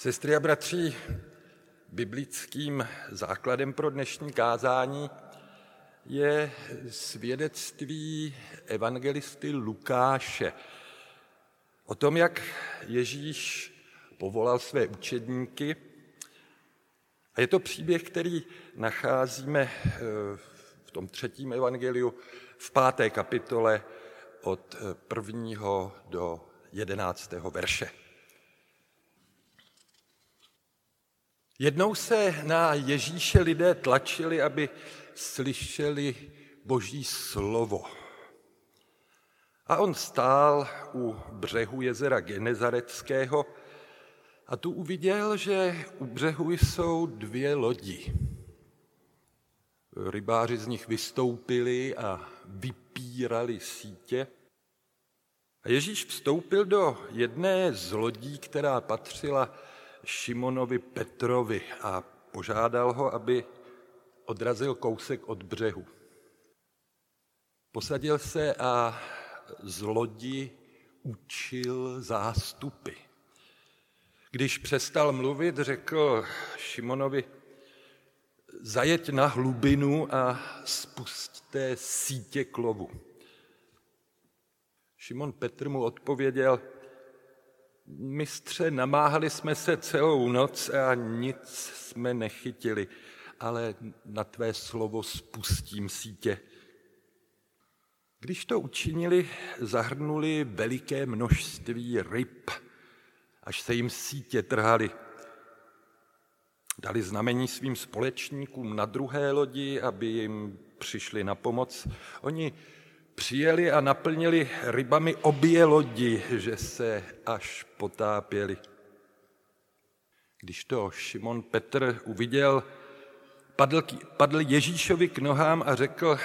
Sestry a bratři, biblickým základem pro dnešní kázání je svědectví evangelisty Lukáše o tom, jak Ježíš povolal své učedníky. A je to příběh, který nacházíme eh, v tom třetím evangeliu v páté kapitole od prvního do jedenáctého verše. Jednou se na Ježíše lidé tlačili, aby slyšeli Boží slovo. A on stál u břehu jezera Genezareckého a tu uviděl, že u břehu jsou dvě lodi. Rybáři z nich vystoupili a vypírali sítě. A Ježíš vstoupil do jedné z lodí, která patřila Šimonovi Petrovi a požádal ho, aby odrazil kousek od břehu. Posadil se a z lodi učil zástupy. Když přestal mluvit, řekl Šimonovi, zajeď na hlubinu a spustte sítě k lovu. Šimon Petr mu odpověděl, Mistře, namáhali jsme se celou noc a nic jsme nechytili, ale na tvé slovo spustím sítě. Když to učinili, zahrnuli veliké množství ryb, až se jim sítě trhaly. Dali znamení svým společníkům na druhé lodi, aby jim přišli na pomoc. Oni přijeli a naplnili rybami obě lodi, že se až potápěli. Když to Šimon Petr uviděl, padl, padl Ježíšovi k nohám a řekl,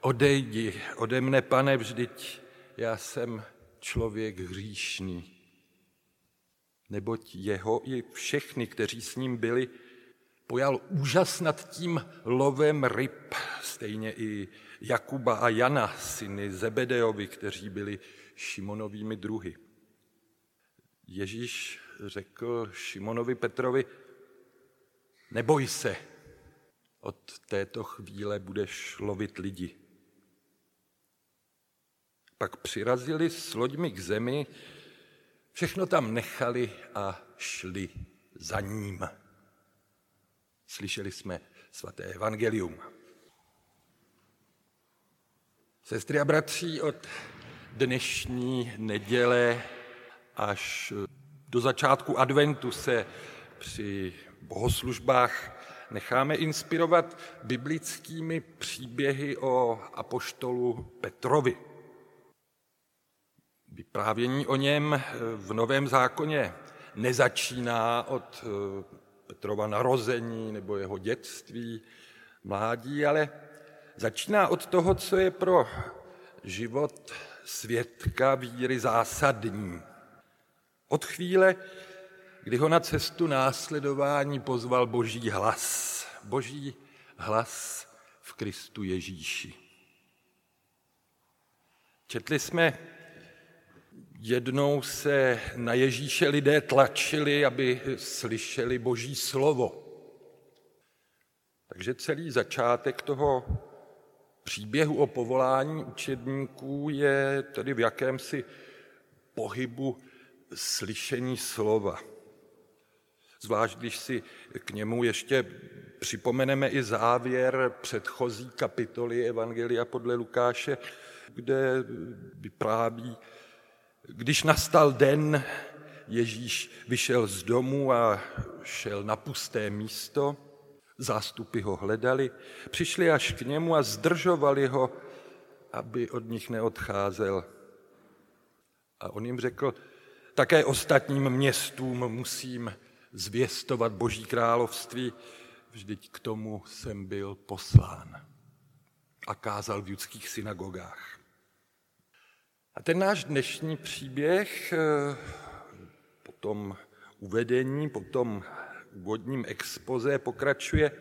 odejdi ode mne, pane, vždyť já jsem člověk hříšný. Neboť jeho i všechny, kteří s ním byli, pojal úžas nad tím lovem ryb, stejně i Jakuba a Jana, syny Zebedeovi, kteří byli Šimonovými druhy. Ježíš řekl Šimonovi Petrovi, neboj se, od této chvíle budeš lovit lidi. Pak přirazili s loďmi k zemi, všechno tam nechali a šli za ním. Slyšeli jsme svaté evangelium. Sestry a bratři, od dnešní neděle až do začátku adventu se při bohoslužbách necháme inspirovat biblickými příběhy o apoštolu Petrovi. Vyprávění o něm v Novém zákoně nezačíná od eh, Petrova narození nebo jeho dětství, mládí, ale Začíná od toho, co je pro život svědka víry zásadní. Od chvíle, kdy ho na cestu následování pozval boží hlas. Boží hlas v Kristu Ježíši. Četli jsme, jednou se na Ježíše lidé tlačili, aby slyšeli boží slovo. Takže celý začátek toho příběhu o povolání učedníků je tedy v jakémsi pohybu slyšení slova. Zvlášť, když si k němu ještě připomeneme i závěr předchozí kapitoly Evangelia podle Lukáše, kde vypráví, když nastal den, Ježíš vyšel z domu a šel na pusté místo, Zástupy ho hledali, přišli až k němu a zdržovali ho, aby od nich neodcházel. A on jim řekl, také ostatním městům musím zvěstovat Boží království, vždyť k tomu jsem byl poslán. A kázal v judských synagogách. A ten náš dnešní příběh eh, po tom uvedení, po tom úvodním expoze pokračuje.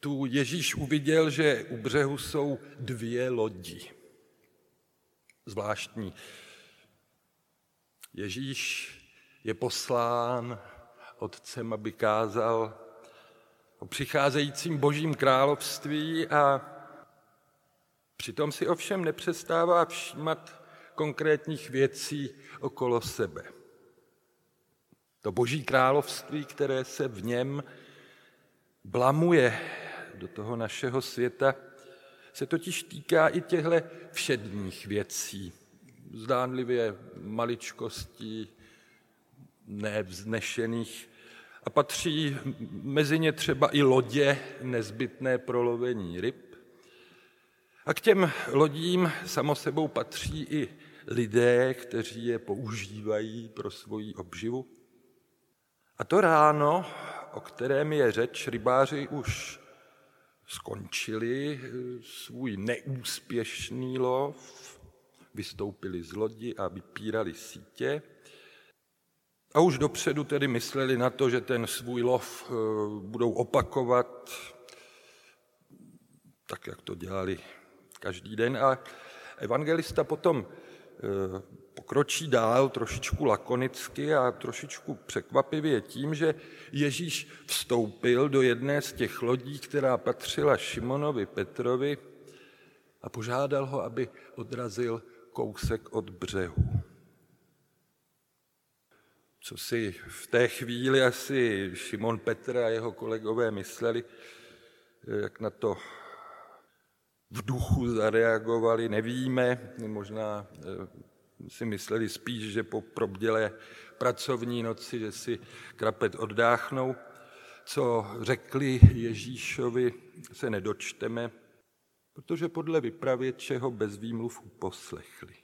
Tu Ježíš uviděl, že u břehu jsou dvě lodi. Zvláštní. Ježíš je poslán otcem, aby kázal o přicházejícím božím království a přitom si ovšem nepřestává všímat konkrétních věcí okolo sebe. To boží království, které se v něm blamuje do toho našeho světa, se totiž týká i těchto všedních věcí, zdánlivě maličkostí, nevznešených a patří mezi ně třeba i lodě nezbytné pro lovení ryb. A k těm lodím samo sebou patří i lidé, kteří je používají pro svoji obživu. A to ráno, o kterém je řeč, rybáři už skončili svůj neúspěšný lov, vystoupili z lodi a vypírali sítě. A už dopředu tedy mysleli na to, že ten svůj lov eh, budou opakovat, tak jak to dělali každý den. A evangelista potom eh, pokročí dál trošičku lakonicky a trošičku překvapivě tím, že Ježíš vstoupil do jedné z těch lodí, která patřila Šimonovi Petrovi a požádal ho, aby odrazil kousek od břehu. Co si v té chvíli asi Šimon Petr a jeho kolegové mysleli, jak na to v duchu zareagovali, nevíme, možná eh, si mysleli spíš, že po probdělé pracovní noci, že si krapet oddáchnou. Co řekli Ježíšovi, se nedočteme, protože podle vypravěčeho bez výmluv uposlechli.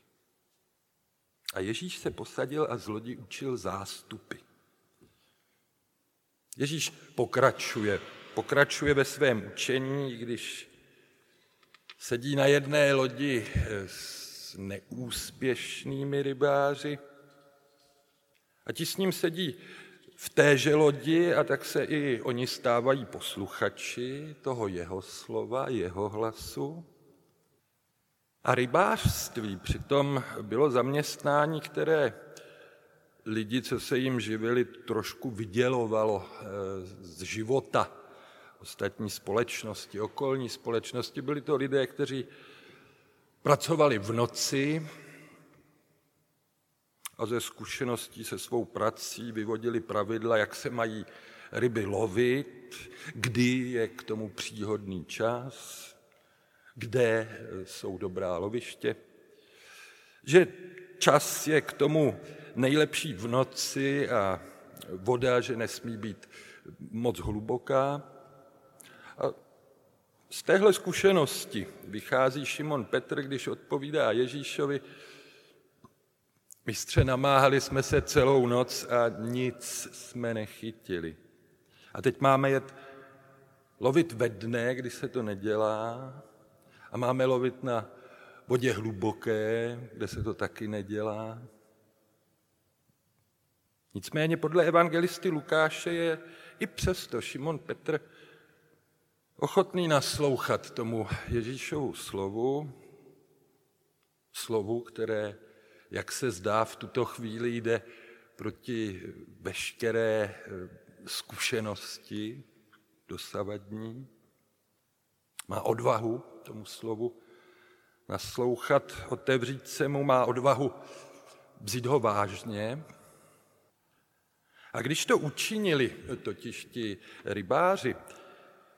A Ježíš se posadil a z lodi učil zástupy. Ježíš pokračuje, pokračuje ve svém učení, když sedí na jedné lodi s neúspěšnými rybáři a ti s ním sedí v téže lodi a tak se i oni stávají posluchači toho jeho slova, jeho hlasu. A rybářství přitom bylo zaměstnání, které lidi, co se jim živili, trošku vydělovalo eh, z života ostatní společnosti, okolní společnosti. Byli to lidé, kteří pracovali v noci a ze zkušeností se svou prací vyvodili pravidla, jak se mají ryby lovit, kdy je k tomu příhodný čas, kde jsou dobrá loviště, že čas je k tomu nejlepší v noci a voda, že nesmí být moc hluboká. A z téhle zkušenosti vychází Šimon Petr, když odpovídá Ježíšovi, mistře, namáhali jsme se celou noc a nic jsme nechytili. A teď máme jet lovit ve dne, kdy se to nedělá, a máme lovit na vodě hluboké, kde se to taky nedělá. Nicméně podle evangelisty Lukáše je i přesto Šimon Petr ochotný naslouchat tomu Ježíšovu slovu, slovu, které, jak se zdá, v tuto chvíli jde proti veškeré zkušenosti dosavadní. Má odvahu tomu slovu naslouchat, otevřít se mu, má odvahu vzít ho vážně. A když to učinili totiž ti rybáři,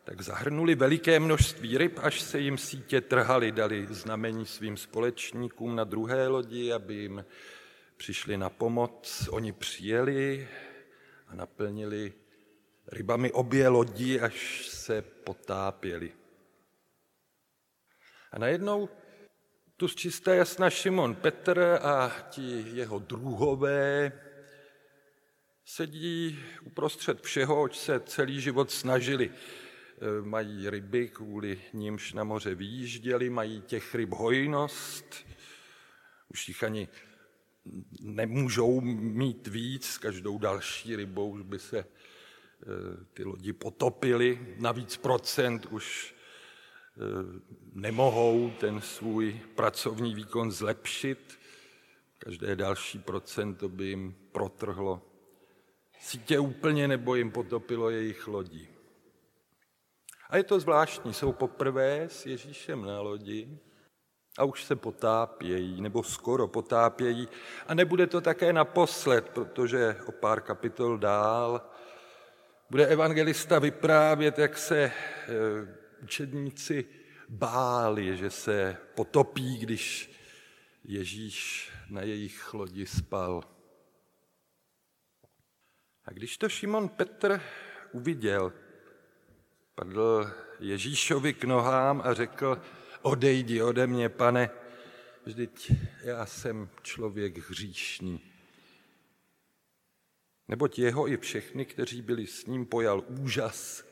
tak zahrnuli veliké množství ryb, až se jim sítě trhali, dali znamení svým společníkům na druhé lodi, aby jim přišli na pomoc. Oni přijeli a naplnili rybami obě lodi, až se potápěli. A najednou tu z čisté jasna Šimon Petr a ti jeho druhové sedí uprostřed všeho, oč se celý život snažili. E, mají ryby, kvůli nímž na moře vyjížděli, mají těch ryb hojnost, už jich ani nemůžou mít víc, s každou další rybou už by se e, ty lodi potopily, navíc procent už Eh, nemohou ten svůj pracovní výkon zlepšit. Každé další procento by jim protrhlo Sítě úplně nebo jim potopilo jejich lodi. A je to zvláštní, jsou poprvé s Ježíšem na lodi a už se potápějí, nebo skoro potápějí. A nebude to také naposled, protože o pár kapitol dál bude evangelista vyprávět, jak se eh, učedníci báli, že se potopí, když Ježíš na jejich lodi spal. A když to Šimon Petr uviděl, padl Ježíšovi k nohám a řekl, odejdi ode mě, pane, vždyť já jsem člověk hříšný. Neboť jeho i všechny, kteří byli s ním, pojal úžas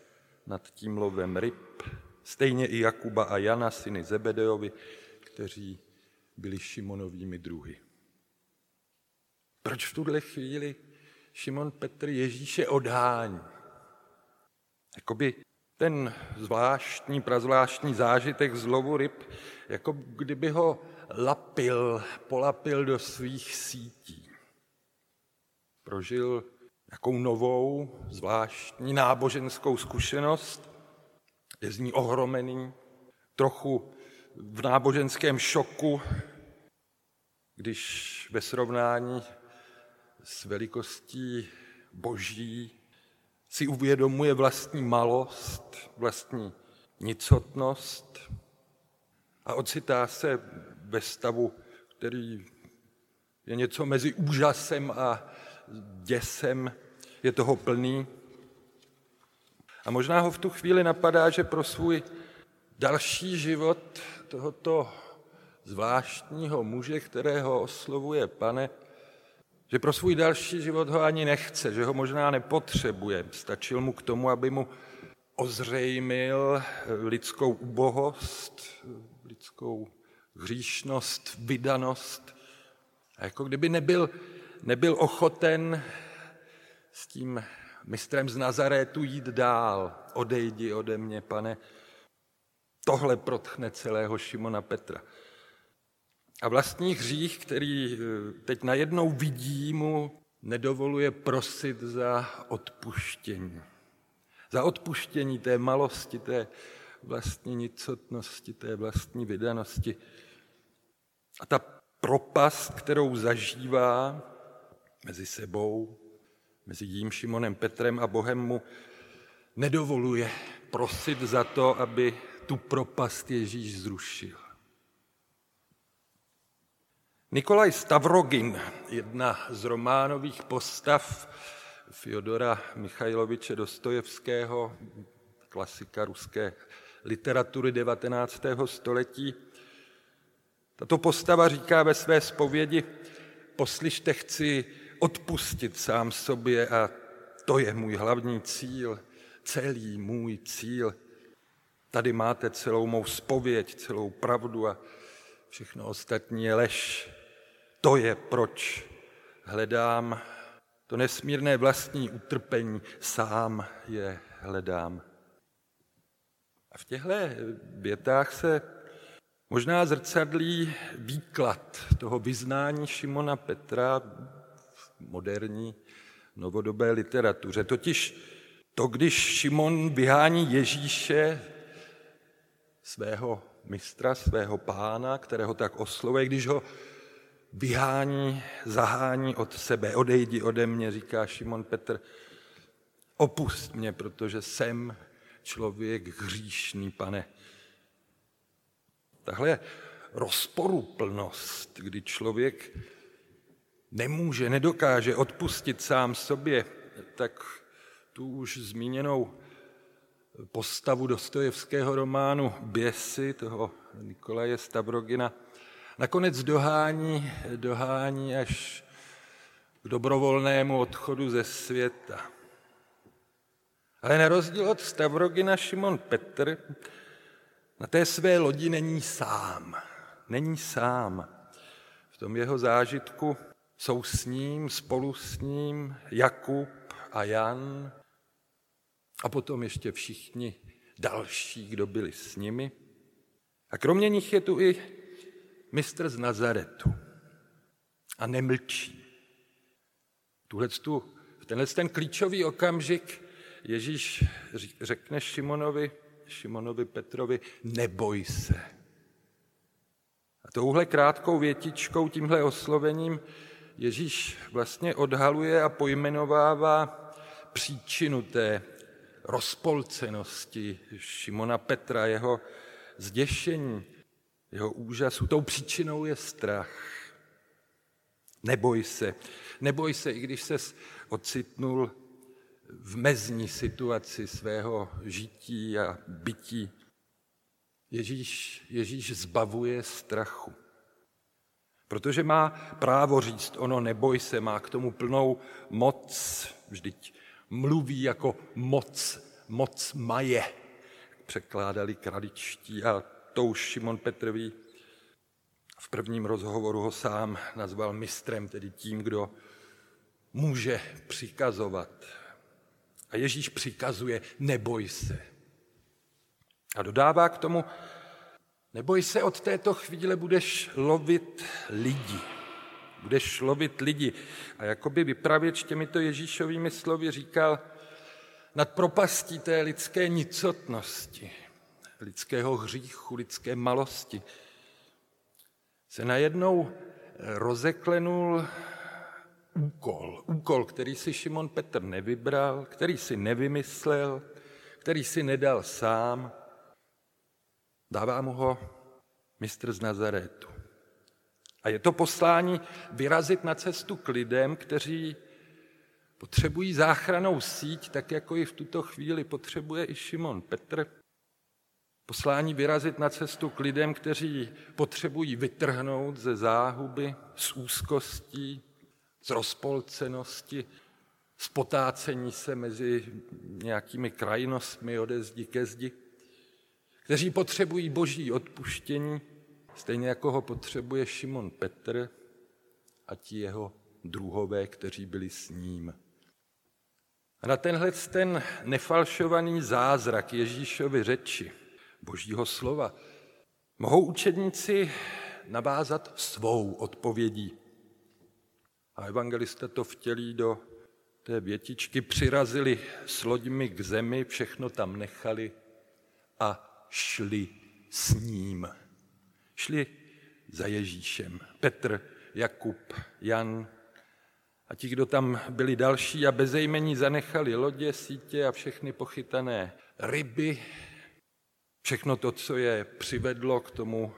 nad tím lovem ryb, stejně i Jakuba a Jana, syny Zebedeovi, kteří byli Šimonovými druhy. Proč v tuhle chvíli Šimon Petr Ježíše odhání? Jakoby ten zvláštní, prazvláštní zážitek z lovu ryb, jako kdyby ho lapil, polapil do svých sítí. Prožil jakou novou, zvláštní náboženskou zkušenost, je z ní ohromený, trochu v náboženském šoku, když ve srovnání s velikostí boží si uvědomuje vlastní malost, vlastní nicotnost a ocitá se ve stavu, který je něco mezi úžasem a děsem, je toho plný. A možná ho v tu chvíli napadá, že pro svůj další život tohoto zvláštního muže, kterého oslovuje pane, že pro svůj další život ho ani nechce, že ho možná nepotřebuje. Stačil mu k tomu, aby mu ozřejmil lidskou ubohost, lidskou hříšnost, vydanost. A jako kdyby nebyl, nebyl ochoten s tím mistrem z Nazarétu jít dál. Odejdi ode mě, pane. Tohle protchne celého Šimona Petra. A vlastní hřích, který eh, teď najednou vidí, mu nedovoluje prosit za odpuštění. Za odpuštění té malosti, té vlastní nicotnosti, té vlastní vydanosti. A ta propast, kterou zažívá mezi sebou, mezi jím Šimonem Petrem a Bohem mu nedovoluje prosit za to, aby tu propast Ježíš zrušil. Nikolaj Stavrogin, jedna z románových postav Fyodora Michajloviče Dostojevského, klasika ruské literatury 19. století. Tato postava říká ve své zpovědi, poslyšte, chci odpustit sám sobě a to je můj hlavní cíl, celý můj cíl. Tady máte celou mou spověď, celou pravdu a všechno ostatní je lež. To je proč hledám to nesmírné vlastní utrpení, sám je hledám. A v těchto větách se možná zrcadlí výklad toho vyznání Šimona Petra v moderní novodobé literatuře. Totiž to, když Šimon vyhání Ježíše, svého mistra, svého pána, kterého tak oslovuje, když ho vyhání, zahání od sebe. Odejdi ode mě, říká Šimon Petr. Opust mě, protože jsem člověk hříšný, pane. Tahle rozporuplnost, kdy člověk nemůže, nedokáže odpustit sám sobě, tak tu už zmíněnou postavu Dostojevského románu Běsy, toho Nikolaje Stavrogina, nakonec dohání, dohání až k dobrovolnému odchodu ze světa. Ale na rozdíl od Stavrogina Šimon Petr na té své lodi není sám. Není sám. V tom jeho zážitku jsou s ním, spolu s ním Jakub a Jan a potom ještě všichni další, kdo byli s nimi. A kromě nich je tu i mistr z Nazaretu a nemlčí. Tuhle tu tenhle ten klíčový okamžik Ježíš řekne Šimonovi, Šimonovi Petrovi, neboj se. A touhle krátkou větičkou, tímhle oslovením Ježíš vlastně odhaluje a pojmenovává příčinu té rozpolcenosti Šimona Petra, jeho zděšení, jeho úžasu. Tou příčinou je strach. Neboj se. Neboj se, i když se ocitnul v mezní situaci svého žití a bytí. Ježíš, Ježíš zbavuje strachu. Protože má právo říct, ono neboj se, má k tomu plnou moc, vždyť mluví jako moc, moc maje, překládali kraličtí a to už Šimon Petr ví. V prvním rozhovoru ho sám nazval mistrem, tedy tím, kdo může přikazovat. A Ježíš přikazuje, neboj se. A dodává k tomu, neboj se, od této chvíle budeš lovit lidi. Budeš lovit lidi. A jakoby vypravěč těmito Ježíšovými slovy říkal, nad propastí té lidské nicotnosti, lidského hříchu, lidské malosti, se najednou rozeklenul úkol. Úkol, který si Šimon Petr nevybral, který si nevymyslel, který si nedal sám. Dává mu ho mistr z Nazarétu. A je to poslání vyrazit na cestu k lidem, kteří potřebují záchranou síť, tak jako i v tuto chvíli potřebuje i Šimon Petr. Poslání vyrazit na cestu k lidem, kteří potřebují vytrhnout ze záhuby, z úzkostí, z rozpolcenosti, z potácení se mezi nějakými krajnostmi ode zdi ke zdi, kteří potřebují boží odpuštění, stejně jako ho potřebuje Šimon Petr a ti jeho druhové, kteří byli s ním. A na tenhle ten nefalšovaný zázrak Ježíšovy řeči, božího slova, mohou učedníci navázat svou odpovědí. A evangelista to vtělí do té větičky, přirazili s loďmi k zemi, všechno tam nechali a šli s ním. Šli za Ježíšem. Petr, Jakub, Jan a ti, kdo tam byli další a bezejmení zanechali lodě, sítě a všechny pochytané ryby, všechno to, co je přivedlo k tomu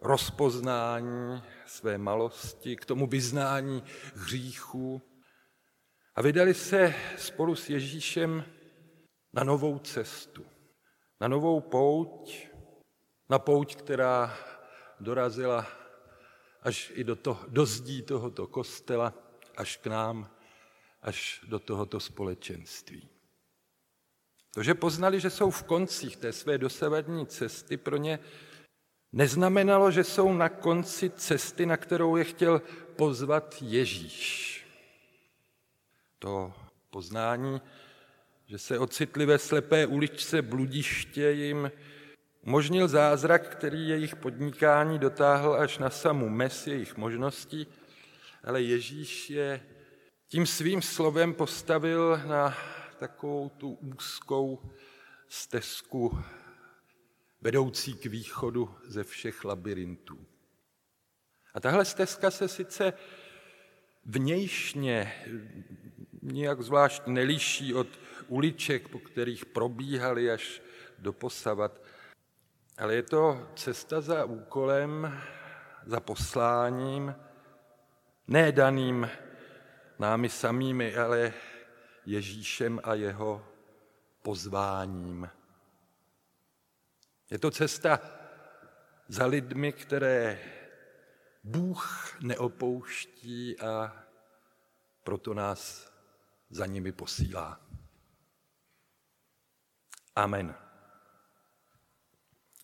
rozpoznání své malosti, k tomu vyznání hříchů a vydali se spolu s Ježíšem na novou cestu, na novou pouť, na pouť, která dorazila až i do, to, do zdí tohoto kostela, až k nám, až do tohoto společenství. To, že poznali, že jsou v koncích té své dosavadní cesty, pro ně neznamenalo, že jsou na konci cesty, na kterou je chtěl pozvat Ježíš. To poznání, že se ocitli ve slepé uličce bludiště, jim umožnil zázrak, který jejich podnikání dotáhl až na samu mes jejich možností, ale Ježíš je tím svým slovem postavil na takovou tu úzkou stezku vedoucí k východu ze všech labirintů. A tahle stezka se sice vnějšně nijak zvlášť neliší od uliček, po kterých probíhali až do posavat, ale je to cesta za úkolem, za posláním, ne daným námi samými, ale Ježíšem a jeho pozváním. Je to cesta za lidmi, které Bůh neopouští a proto nás za nimi posílá. Amen.